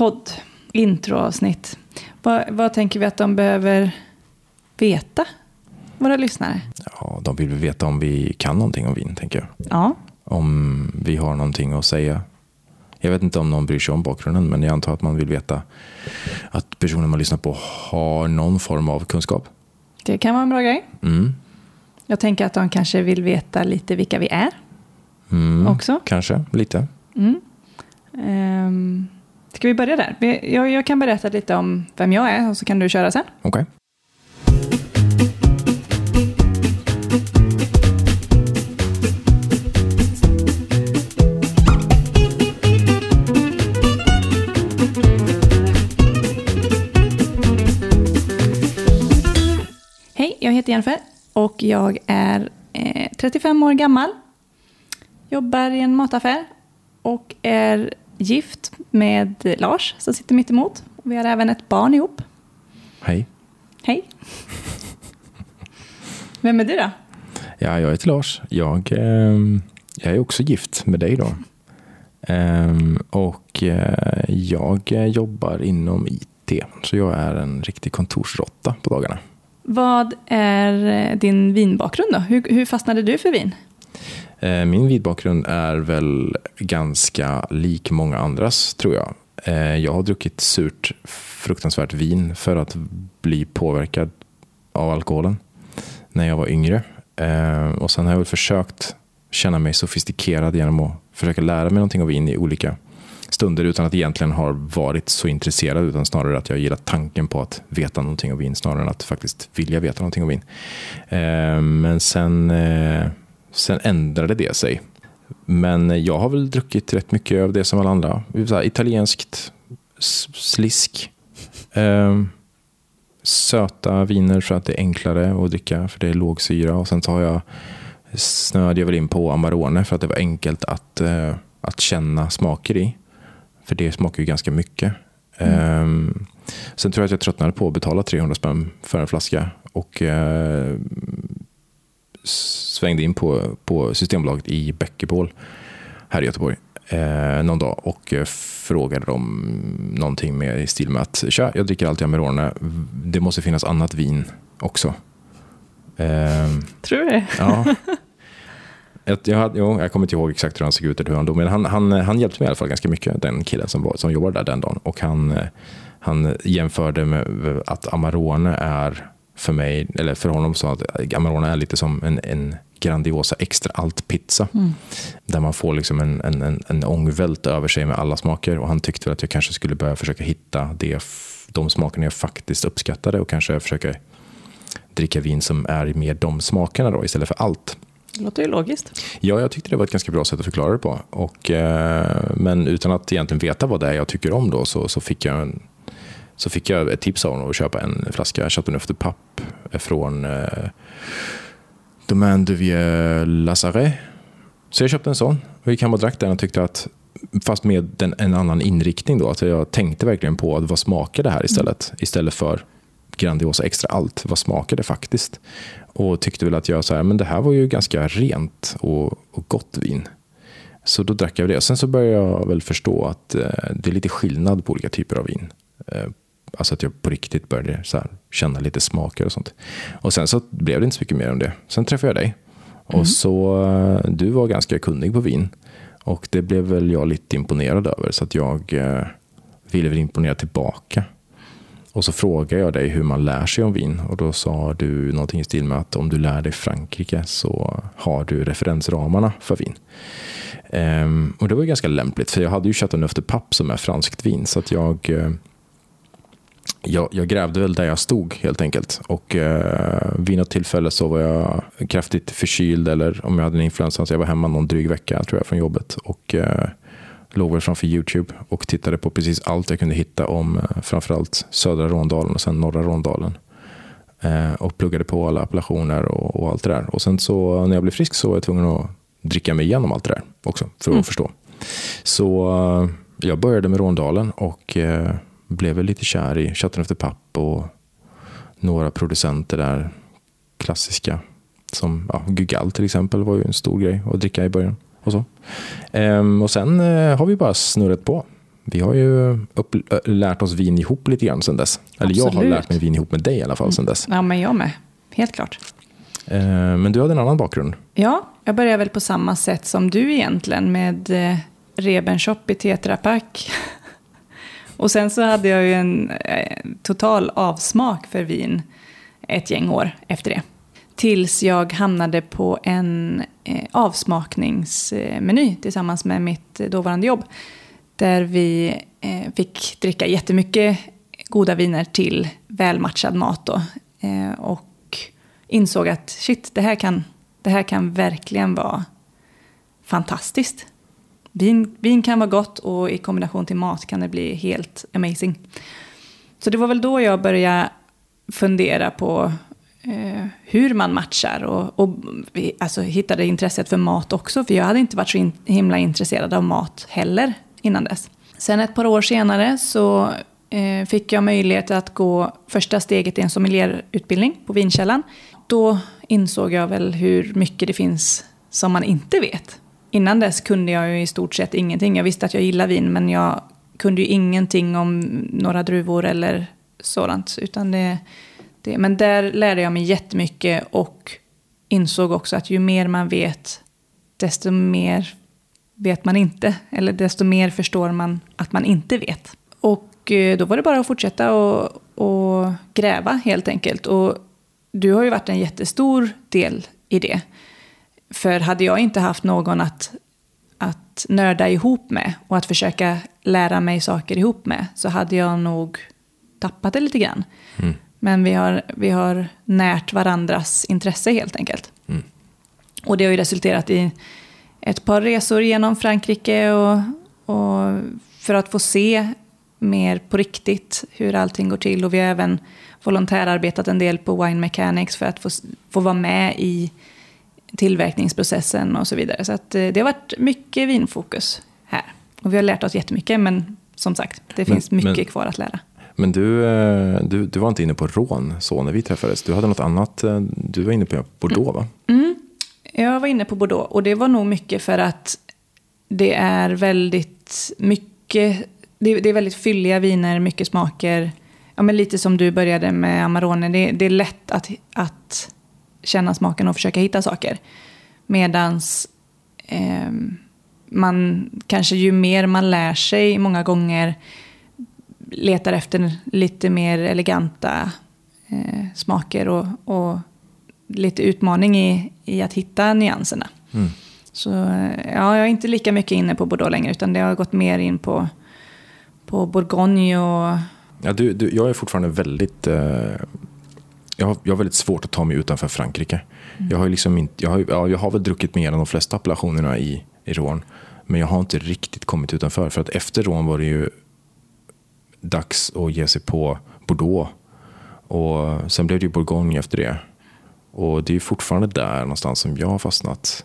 podd, introavsnitt. Vad, vad tänker vi att de behöver veta, våra lyssnare? Ja, de vill veta om vi kan någonting om vin, tänker jag. Ja, Om vi har någonting att säga. Jag vet inte om någon bryr sig om bakgrunden, men jag antar att man vill veta att personen man lyssnar på har någon form av kunskap. det kan vara en bra grej. Mm. Jag tänker att de kanske vill veta lite vilka vi är Mm. också. Kanske, lite. Um, ska vi börja där? Jag, jag kan berätta lite om vem jag är och så kan du köra sen. Okej. Hej, jag heter Jennifer och jag är eh, 35 år gammal. Jobbar i en mataffär och är gift med Lars som sitter mitt emot. Vi har även ett barn ihop. Hej. Hej. Vem är du då? Ja, jag heter Lars. Jag, ehm, jag är också gift med dig då. Ehm, och eh, jag eh, jobbar inom IT. Så jag är en riktig kontorsrotta på dagarna. Vad är eh, din vinbakgrund då? Hur, hur fastnade du för vin? Eh, min vidbakgrund är väl ganska lik många andras, tror jag. Eh, jag har druckit surt, fruktansvärt vin för att bli påverkad av alkoholen när jag var yngre. Eh, och sen har jag väl försökt känna mig sofistikerad genom att försöka lära mig någonting av vin i olika stunder utan att egentligen ha varit så intresserad utan snarare att jag gillat tanken på att veta någonting om vin snarare än att faktiskt vilja veta någonting om vin. Men sen, sen ändrade det sig. Men jag har väl druckit rätt mycket av det som alla andra. Så här, italienskt, slisk, eh, söta viner för att det är enklare att dricka för det är låg syra. Och sen tar jag, snöade jag väl in på Amarone för att det var enkelt att, eh, att känna smaker i. För det smakar ju ganska mycket. Ehm, sen tror jag att jag tröttnade på att betala 300 spänn för en flaska. Och eh, svängde in på, på Systembolaget i Bäckebål här i Göteborg eh, någon dag och eh, frågade dem någonting med i stil med att tja, jag dricker alltid Amarone. Det måste finnas annat vin också. Ehm, Tror du det? Ja. Jag, jag, jo, jag kommer inte ihåg exakt hur han såg ut eller hur han dog, men han, han, han hjälpte mig i alla fall ganska mycket, den killen som, var, som jobbade där den dagen. Och han, eh, han jämförde med att Amarone är för mig, eller för honom så att Amarone är lite som en, en Grandiosa extra allt pizza. Där man får liksom en, en, en, en ångvält över sig med alla smaker. Och han tyckte väl att jag kanske skulle börja försöka hitta det, de smakerna jag faktiskt uppskattade och kanske försöka dricka vin som är mer de smakerna då istället för allt. Det låter ju logiskt. Ja, jag tyckte det var ett ganska bra sätt att förklara det på. Och, eh, men utan att egentligen veta vad det är jag tycker om då så, så, fick, jag en, så fick jag ett tips av honom att köpa en flaska Chateauneuf de Pape från eh, Domaine de Vieux Lazaret. Så jag köpte en sån och gick hem och drack den och tyckte att fast med den, en annan inriktning då, att jag tänkte verkligen på att vad smakar det här istället? Istället för Grandiosa extra allt. Vad smakar det faktiskt? Och tyckte väl att jag så här, men det här var ju ganska rent och, och gott vin. Så då drack jag det. Och sen så började jag väl förstå att eh, det är lite skillnad på olika typer av vin. Eh, alltså att jag på riktigt började så här, känna lite smaker och sånt. Och sen så blev det inte så mycket mer om det. Sen träffade jag dig. Och så, eh, du var ganska kunnig på vin. Och det blev väl jag lite imponerad över. Så att jag eh, ville väl imponera tillbaka. Och så frågade jag dig hur man lär sig om vin och då sa du någonting i stil med att om du lär dig Frankrike så har du referensramarna för vin. Ehm, och det var ju ganska lämpligt för jag hade ju Chateauneuf de Pape som är franskt vin så att jag, eh, jag, jag grävde väl där jag stod helt enkelt. Och eh, vid något tillfälle så var jag kraftigt förkyld eller om jag hade en influensa så jag var hemma någon dryg vecka tror jag från jobbet. Och eh, låg väl framför YouTube och tittade på precis allt jag kunde hitta om eh, framförallt södra Råndalen och sen norra Råndalen. Eh, och pluggade på alla appellationer och, och allt det där. Och sen så när jag blev frisk så var jag tvungen att dricka mig igenom allt det där också för att förstå. Så eh, jag började med Råndalen och eh, blev väl lite kär i Chateauneuf de Pape och några producenter där klassiska. Som ja, Gugal till exempel var ju en stor grej att dricka i början. Och, så. Ehm, och sen eh, har vi bara snurrat på. Vi har ju upp, lärt oss vin ihop lite grann sedan dess. Eller Absolut. jag har lärt mig vin ihop med dig i alla fall sedan dess. Ja, men jag med. Helt klart. Eh, men du hade en annan bakgrund. Ja, jag började väl på samma sätt som du egentligen med eh, Rebenshop i Tetra Pak. Och sen så hade jag ju en eh, total avsmak för vin ett gäng år efter det. Tills jag hamnade på en eh, avsmakningsmeny tillsammans med mitt dåvarande jobb. Där vi eh, fick dricka jättemycket goda viner till välmatchad mat. Då. Och insåg att shit, det här, kan, det här kan verkligen vara fantastiskt. Vin, vin kan vara gott och i kombination till mat kan det bli helt amazing. Så det var väl då jag började fundera på eh, hur man matchar och, och alltså, hittade intresset för mat också. För jag hade inte varit så in, himla intresserad av mat heller innan dess. Sen ett par år senare så eh, fick jag möjlighet att gå första steget i en sommelierutbildning på Vinkällan. Då insåg jag väl hur mycket det finns som man inte vet. Innan dess kunde jag ju i stort sett ingenting. Jag visste att jag gillar vin men jag kunde ju ingenting om några druvor eller sådant. Utan det, det, men där lärde jag mig jättemycket och insåg också att ju mer man vet desto mer vet man inte. Eller desto mer förstår man att man inte vet. Och eh, då var det bara att fortsätta och, och gräva helt enkelt. Och du har ju varit en jättestor del i det. För hade jag inte haft någon att, att nörda ihop med och att försöka lära mig saker ihop med så hade jag nog tappat det lite grann. Mm. Men vi har, vi har närt varandras intresse helt enkelt. Mm. Och det har ju resulterat i ett par resor genom Frankrike och, och för att få se mer på riktigt hur allting går till. Och vi har även volontärarbetat en del på Wine Mechanics för att få, få vara med i tillverkningsprocessen och så vidare. Så att, eh, det har varit mycket vinfokus här. Och vi har lärt oss jättemycket, men som sagt, det finns mycket men, kvar att lära. Men du, eh, du, du var inte inne på rån så när vi träffades. Du hade något annat, eh, du var inne på Bordeaux va? Mm. Jag var inne på Bordeaux och det var nog mycket för att det är väldigt mycket, det är, väldigt fylliga viner, mycket smaker. Ja, men lite som du började med Amarone, det, det är lätt att, att känna smaken och försöka hitta saker. Medans eh, man kanske ju mer man lär sig många gånger letar efter lite mer eleganta eh, smaker och, och, lite utmaning i, i att hitta nyanserna. Mm. Så ja, jag är inte lika mycket inne på Bordeaux längre utan det har gått mer in på, på Bourgogne och... Ja, du, du, jag är fortfarande väldigt... Eh, jag, har, jag har väldigt svårt att ta mig utanför Frankrike. Mm. Jag, har liksom inte, jag, har, ja, jag har väl druckit mer än de flesta appellationerna i, i Rån. Men jag har inte riktigt kommit utanför. För att efter rån var det ju dags att ge sig på Bordeaux. Och sen blev det ju Bourgogne efter det. Och det är fortfarande där någonstans som jag har fastnat.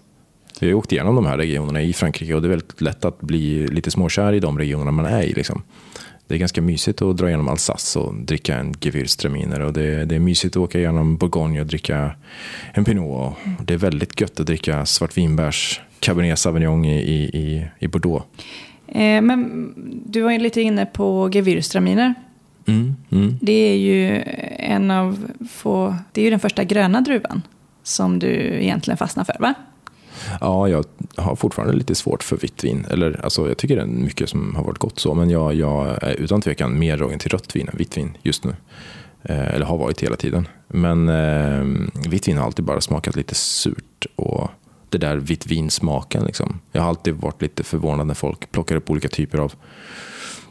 Jag har åkt igenom de här regionerna i Frankrike och det är väldigt lätt att bli lite småkär i de regionerna man är i. Liksom. Det är ganska mysigt att dra igenom Alsace och dricka en Gewürztraminer och det, det är mysigt att åka igenom Bourgogne och dricka en Pinot. Och det är väldigt gött att dricka svartvinbärs Cabernet Sauvignon i, i, i Bordeaux. Eh, men du var ju lite inne på Gewürztraminer. Mm, mm. Det är ju en av få, det är ju den första gröna druvan som du egentligen fastnar för va? Ja, jag har fortfarande lite svårt för vitt vin. Eller, alltså, jag tycker det är mycket som har varit gott så, men jag, jag är utan tvekan mer dragen till rött vin än vitt vin just nu. Eh, eller har varit hela tiden. Men eh, vitt vin har alltid bara smakat lite surt och det där vitt vinsmaken. Liksom. Jag har alltid varit lite förvånad när folk plockar upp olika typer av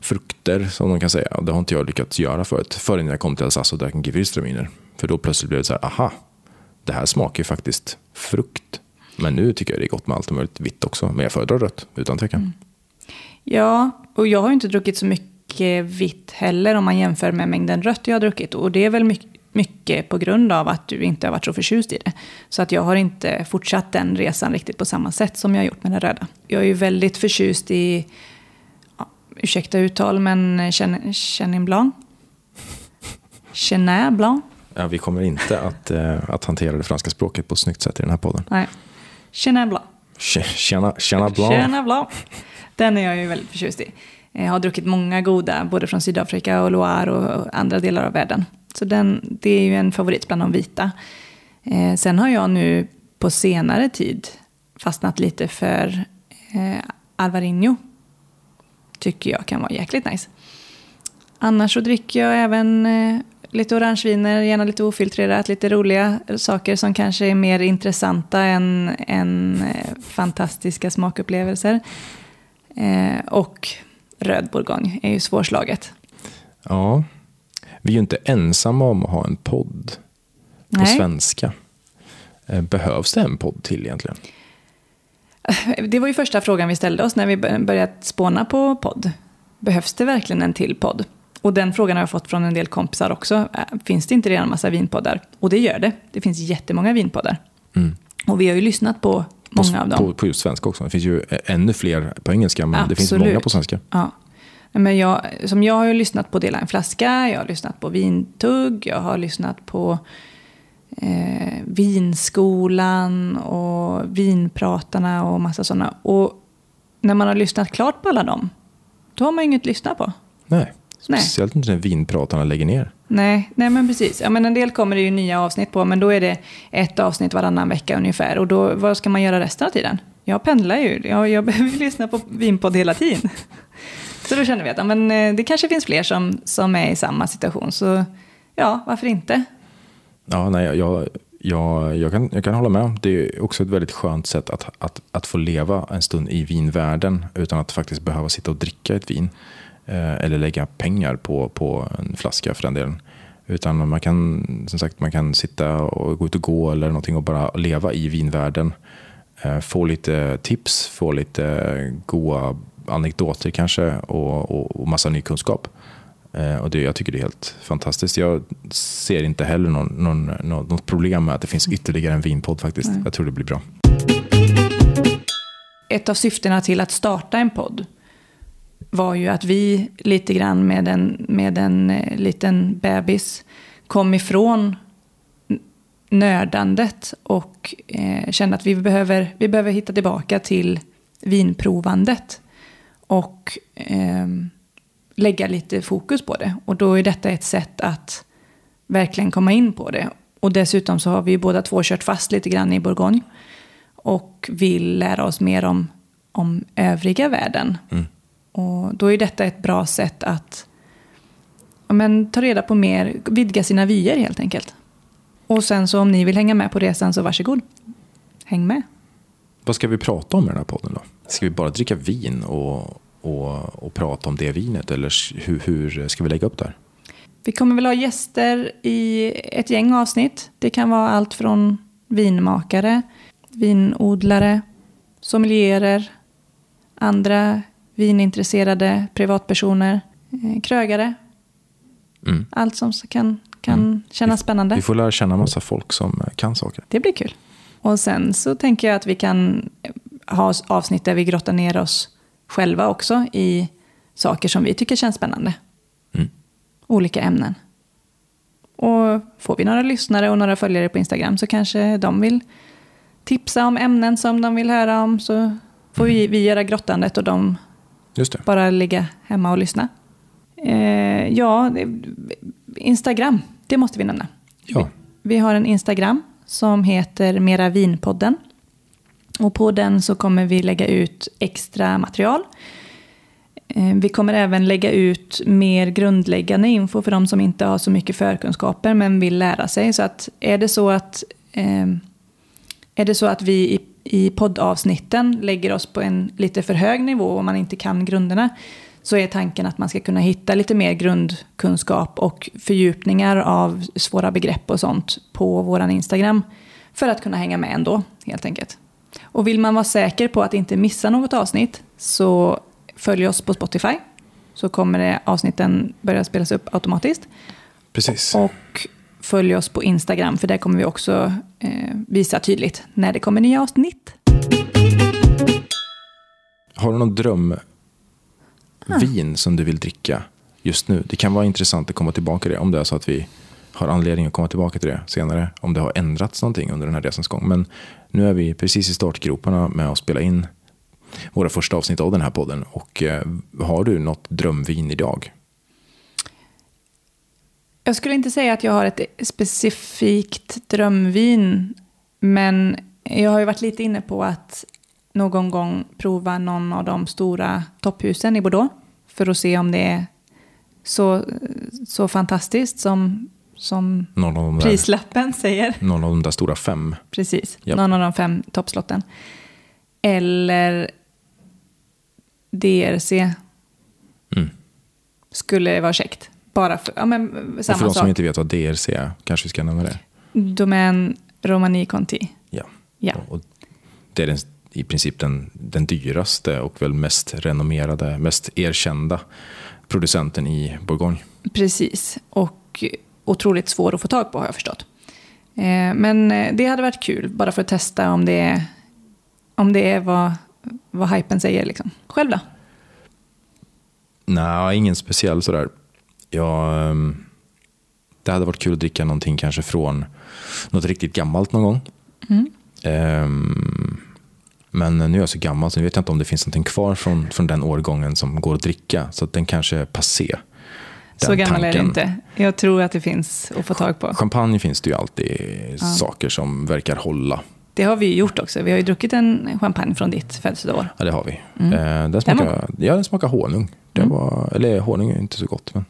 frukter, som de kan säga. Det har inte jag lyckats göra förut, förrän jag kom till Alsace och drack en Gewürztraminer. För då plötsligt blev det så här, aha, det här smakar ju faktiskt frukt. Men nu tycker jag det är gott med allt möjligt vitt också. Men jag föredrar rött, utan tvekan. Mm. Ja, och jag har inte druckit så mycket vitt heller om man jämför med mängden rött jag har druckit. Och det är väl mycket, mycket på grund av att du inte har varit så förtjust i det. Så att jag har inte fortsatt den resan riktigt på samma sätt som jag har gjort med den röda. Jag är ju väldigt förtjust i, ja, ursäkta uttal, men Chenin Blanc. Chenin Blanc. Ja, vi kommer inte att, uh, att hantera det franska språket på ett snyggt sätt i den här podden. Nej. Chenin Blanc. Chenin Blanc. Chenin Blanc. Den är jag ju väldigt förtjust i. Jag har druckit många goda, både från Sydafrika och Loire och andra delar av världen. Så den, det är ju en favorit bland de vita. Eh, sen har jag nu på senare tid fastnat lite för eh, Alvarinho. Tycker jag kan vara jäkligt nice. Annars så dricker jag även eh, lite orangeviner, gärna lite ofiltrerat, lite roliga saker som kanske är mer intressanta än, än eh, fantastiska smakupplevelser. Eh, och röd bourgogne är ju svårslaget. Ja, vi är ju inte ensamma om att ha en podd på Nej. svenska. Eh, Behövs det en podd till egentligen? Det var ju första frågan vi ställde oss när vi bör- började spåna på podd. Behövs det verkligen en till podd? Och den frågan har jag fått från en del kompisar också. Äh, Finns det inte redan en massa vinpoddar? Och det gör det. Det finns jättemånga vinpoddar. Mm. Och vi har ju lyssnat på På, många av dem. på, på just svenska också. Det finns ju ännu fler på engelska, men det finns Absolut. många på svenska. Ja. Men jag, som jag har ju lyssnat på Dela en flaska, jag har lyssnat på Vintugg, jag har lyssnat på eh, Vinskolan och Vinpratarna och massa sådana. Och när man har lyssnat klart på alla dem, då har man inget att lyssna på. Nej. Speciellt inte när vinpratarna lägger ner. Nej, nej men precis. Ja, men en del kommer det ju nya avsnitt på, men då är det ett avsnitt varannan vecka ungefär. Och då, vad ska man göra resten av tiden? Jag pendlar ju, jag, jag behöver ju lyssna på vinpodd hela tiden. Så då känner vi att ja, men, eh, det kanske finns fler som, som är i samma situation. Så ja, varför inte? Ja, nej, jag, jag, jag, kan, jag kan hålla med. Det är också ett väldigt skönt sätt att, att, att få leva en stund i vinvärlden utan att faktiskt behöva sitta och dricka ett vin. Eh, eller lägga pengar på, på en flaska för den delen. Utan man kan, som sagt, man kan sitta och gå ut och gå eller någonting och bara leva i vinvärlden. Eh, få lite tips, få lite goda anekdoter kanske och, och, och massa ny kunskap. Eh, Och det, jag tycker det är helt fantastiskt. Jag ser inte heller någon, någon, något problem med att det finns ytterligare en vinpodd faktiskt. Nej. Jag tror det blir bra. Ett av syftena till att starta en podd var ju att vi lite grann med en, med en eh, liten bebis kom ifrån nördandet och eh, kände att vi behöver, vi behöver hitta tillbaka till vinprovandet och eh, lägga lite fokus på det. Och då är detta ett sätt att verkligen komma in på det. Och dessutom så har vi ju båda två kört fast lite grann i Bourgogne och vill lära oss mer om, om övriga världen. Mm. Och då är detta ett bra sätt att men, ta reda på mer, vidga sina vyer helt enkelt. Och sen så om ni vill hänga med på resan så varsågod. Häng med. Vad ska vi prata om i den här podden då? Ska vi bara dricka vin och, och, och prata om det vinet eller hur, hur ska vi lägga upp det här? Vi kommer väl ha gäster i ett gäng avsnitt. Det kan vara allt från vinmakare, vinodlare, sommelierer, andra vinintresserade privatpersoner, eh, krögare. Mm. Allt som kan, kan kännas spännande. Vi får lära känna massa folk som eh, kan saker. Det blir kul. Och sen så tänker jag att vi kan ha avsnitt där vi grottar ner oss själva också i saker som vi tycker känns spännande. Mm. Olika ämnen. Och får vi några lyssnare och några följare på Instagram så kanske de vill tipsa om ämnen som de vill höra om så får vi, vi göra grottandet och de. Bara ligga hemma och lyssna. Eh, ja, Instagram, det måste vi nämna. Ja. Vi har en Instagram som heter Mera Vinpodden. Och på den så kommer vi lägga ut extra material. Eh, Vi kommer även lägga ut mer grundläggande info för de som inte har så mycket förkunskaper men vill lära sig. Så att är det så att, eh, är det så att vi i, poddavsnitten lägger oss på en lite för hög nivå och man inte kan grunderna så är tanken att man ska kunna hitta lite mer grundkunskap och fördjupningar av svåra begrepp och sånt på våran Instagram för att kunna hänga med ändå, helt enkelt. Och vill man vara säker på att inte missa något avsnitt så följ oss på Spotify så kommer det avsnitten börja spelas upp automatiskt. Precis. Och följ oss på Instagram för där kommer vi också eh, visa tydligt när det kommer nya avsnitt. Har du någon drömvin som du vill dricka just nu? Det kan vara intressant att komma tillbaka till det om det är så att vi har anledning att komma tillbaka till det senare. Om det har ändrats någonting under den här resans gång. Men nu är vi precis i startgroparna med att spela in våra första avsnitt av den här podden. Och eh, har du något drömvin idag? Jag skulle inte säga att jag har ett specifikt drömvin, men jag har ju varit lite inne på att någon gång prova någon av de stora topphusen i Bordeaux för att se om det är så, så fantastiskt som, som där, prislappen säger. någon av de där stora fem? Precis, Japp. någon av de fem toppslotten. Eller DRC Mm. skulle vara käckt. Bara för, ja, men Och samma för de som inte vet vad DRC är, kanske vi ska nämna det? Domän Romani Conti. Ja. Ja. Och det är den, i princip den, den dyraste och väl mest renommerade, mest erkända producenten i Bourgogne. Precis, och otroligt svår att få tag på har jag förstått. Eh, Men eh, det hade varit kul, bara för att testa om det är, om det är vad, vad hypen säger. Liksom. Själv då? Nej, ingen speciell sådär. Jag, ehm, det hade varit kul att dricka någonting kanske från något riktigt gammalt någon gång. Mm. Ehm, men nu är jag så gammal så nu vet jag inte om det finns någonting kvar från, från den årgången som går att dricka. Så att den kanske är passé. Så Den gammal är det tanken. inte. Jag tror att det finns att få tag på. Champagne finns det ju alltid saker som verkar hålla. Det har vi ju gjort också. Vi har ju druckit en champagne från ditt födelsedagsår. Ja, det har vi. Mm. Eh, den, Den smakar, var ja, den smakar honung. Det Mm. var, eller honung är inte så gott. Men,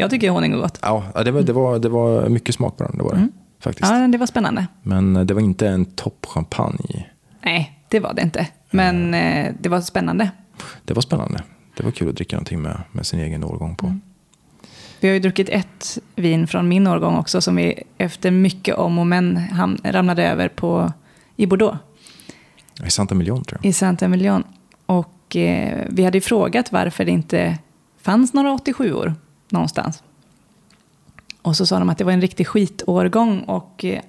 Jag tycker honung är gott. ja, det, var, det, var, det var mycket smak på den. Det var det, Mm. faktiskt. Ja, det var spännande. Men eh, det var inte en toppchampagne. Nej, det var det inte. Men eh, det var spännande. Det var spännande. Det var kul att dricka någonting med, med sin egen årgång på. Mm. Vi har ju druckit ett vin från min årgång också som vi efter mycket om och men ramlade över på, i Bordeaux, I Santa Million tror jag. i Saint-Emilion. Och eh, vi hade ju frågat varför det inte fanns några 87-or någonstans. Och så sa de att det var en riktig skitårgång och eh,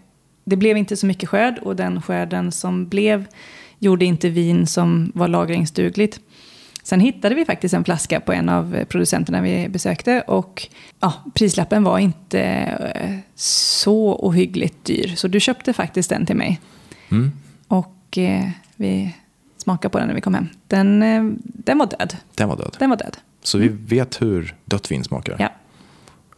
det blev inte så mycket skörd och den skörden som blev gjorde inte vin som var lagringsdugligt. Sen hittade vi faktiskt en flaska på en av producenterna vi besökte och ja, prislappen var inte eh, så ohyggligt dyr. Så du köpte faktiskt den till mig. Mm. Och eh, vi smakade på den när vi kom hem. Den, eh, den var död. Den var död. Den var död. Så vi vet hur dött vin smakar. Ja.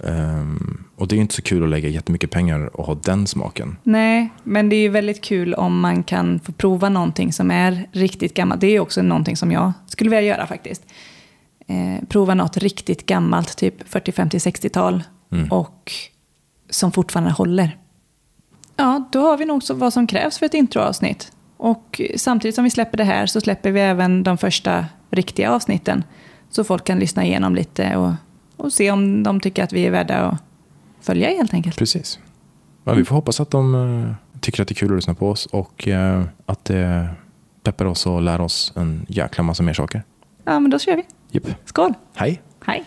Ehm, och det är inte så kul att lägga jättemycket pengar och ha den smaken. Nej, men det är ju väldigt kul om man kan få prova någonting som är riktigt gammalt. Det är ju också någonting som jag skulle vilja göra faktiskt. Eh, prova något riktigt gammalt, typ 40, 50, 60-tal. Mm. Och som fortfarande håller. Ja, då har vi nog så vad som krävs för ett introavsnitt. Och samtidigt som vi släpper det här så släpper vi även de första riktiga avsnitten. Så folk kan lyssna igenom lite och, och se om de tycker att vi är värda att följa helt enkelt. Precis. Ja, vi får hoppas att de eh, tycker att det är kul att lyssna på oss och eh, att det peppar oss och lär oss en jäkla massa mer saker. Ja, men då kör vi. Japp. Skål! Hej! Hej!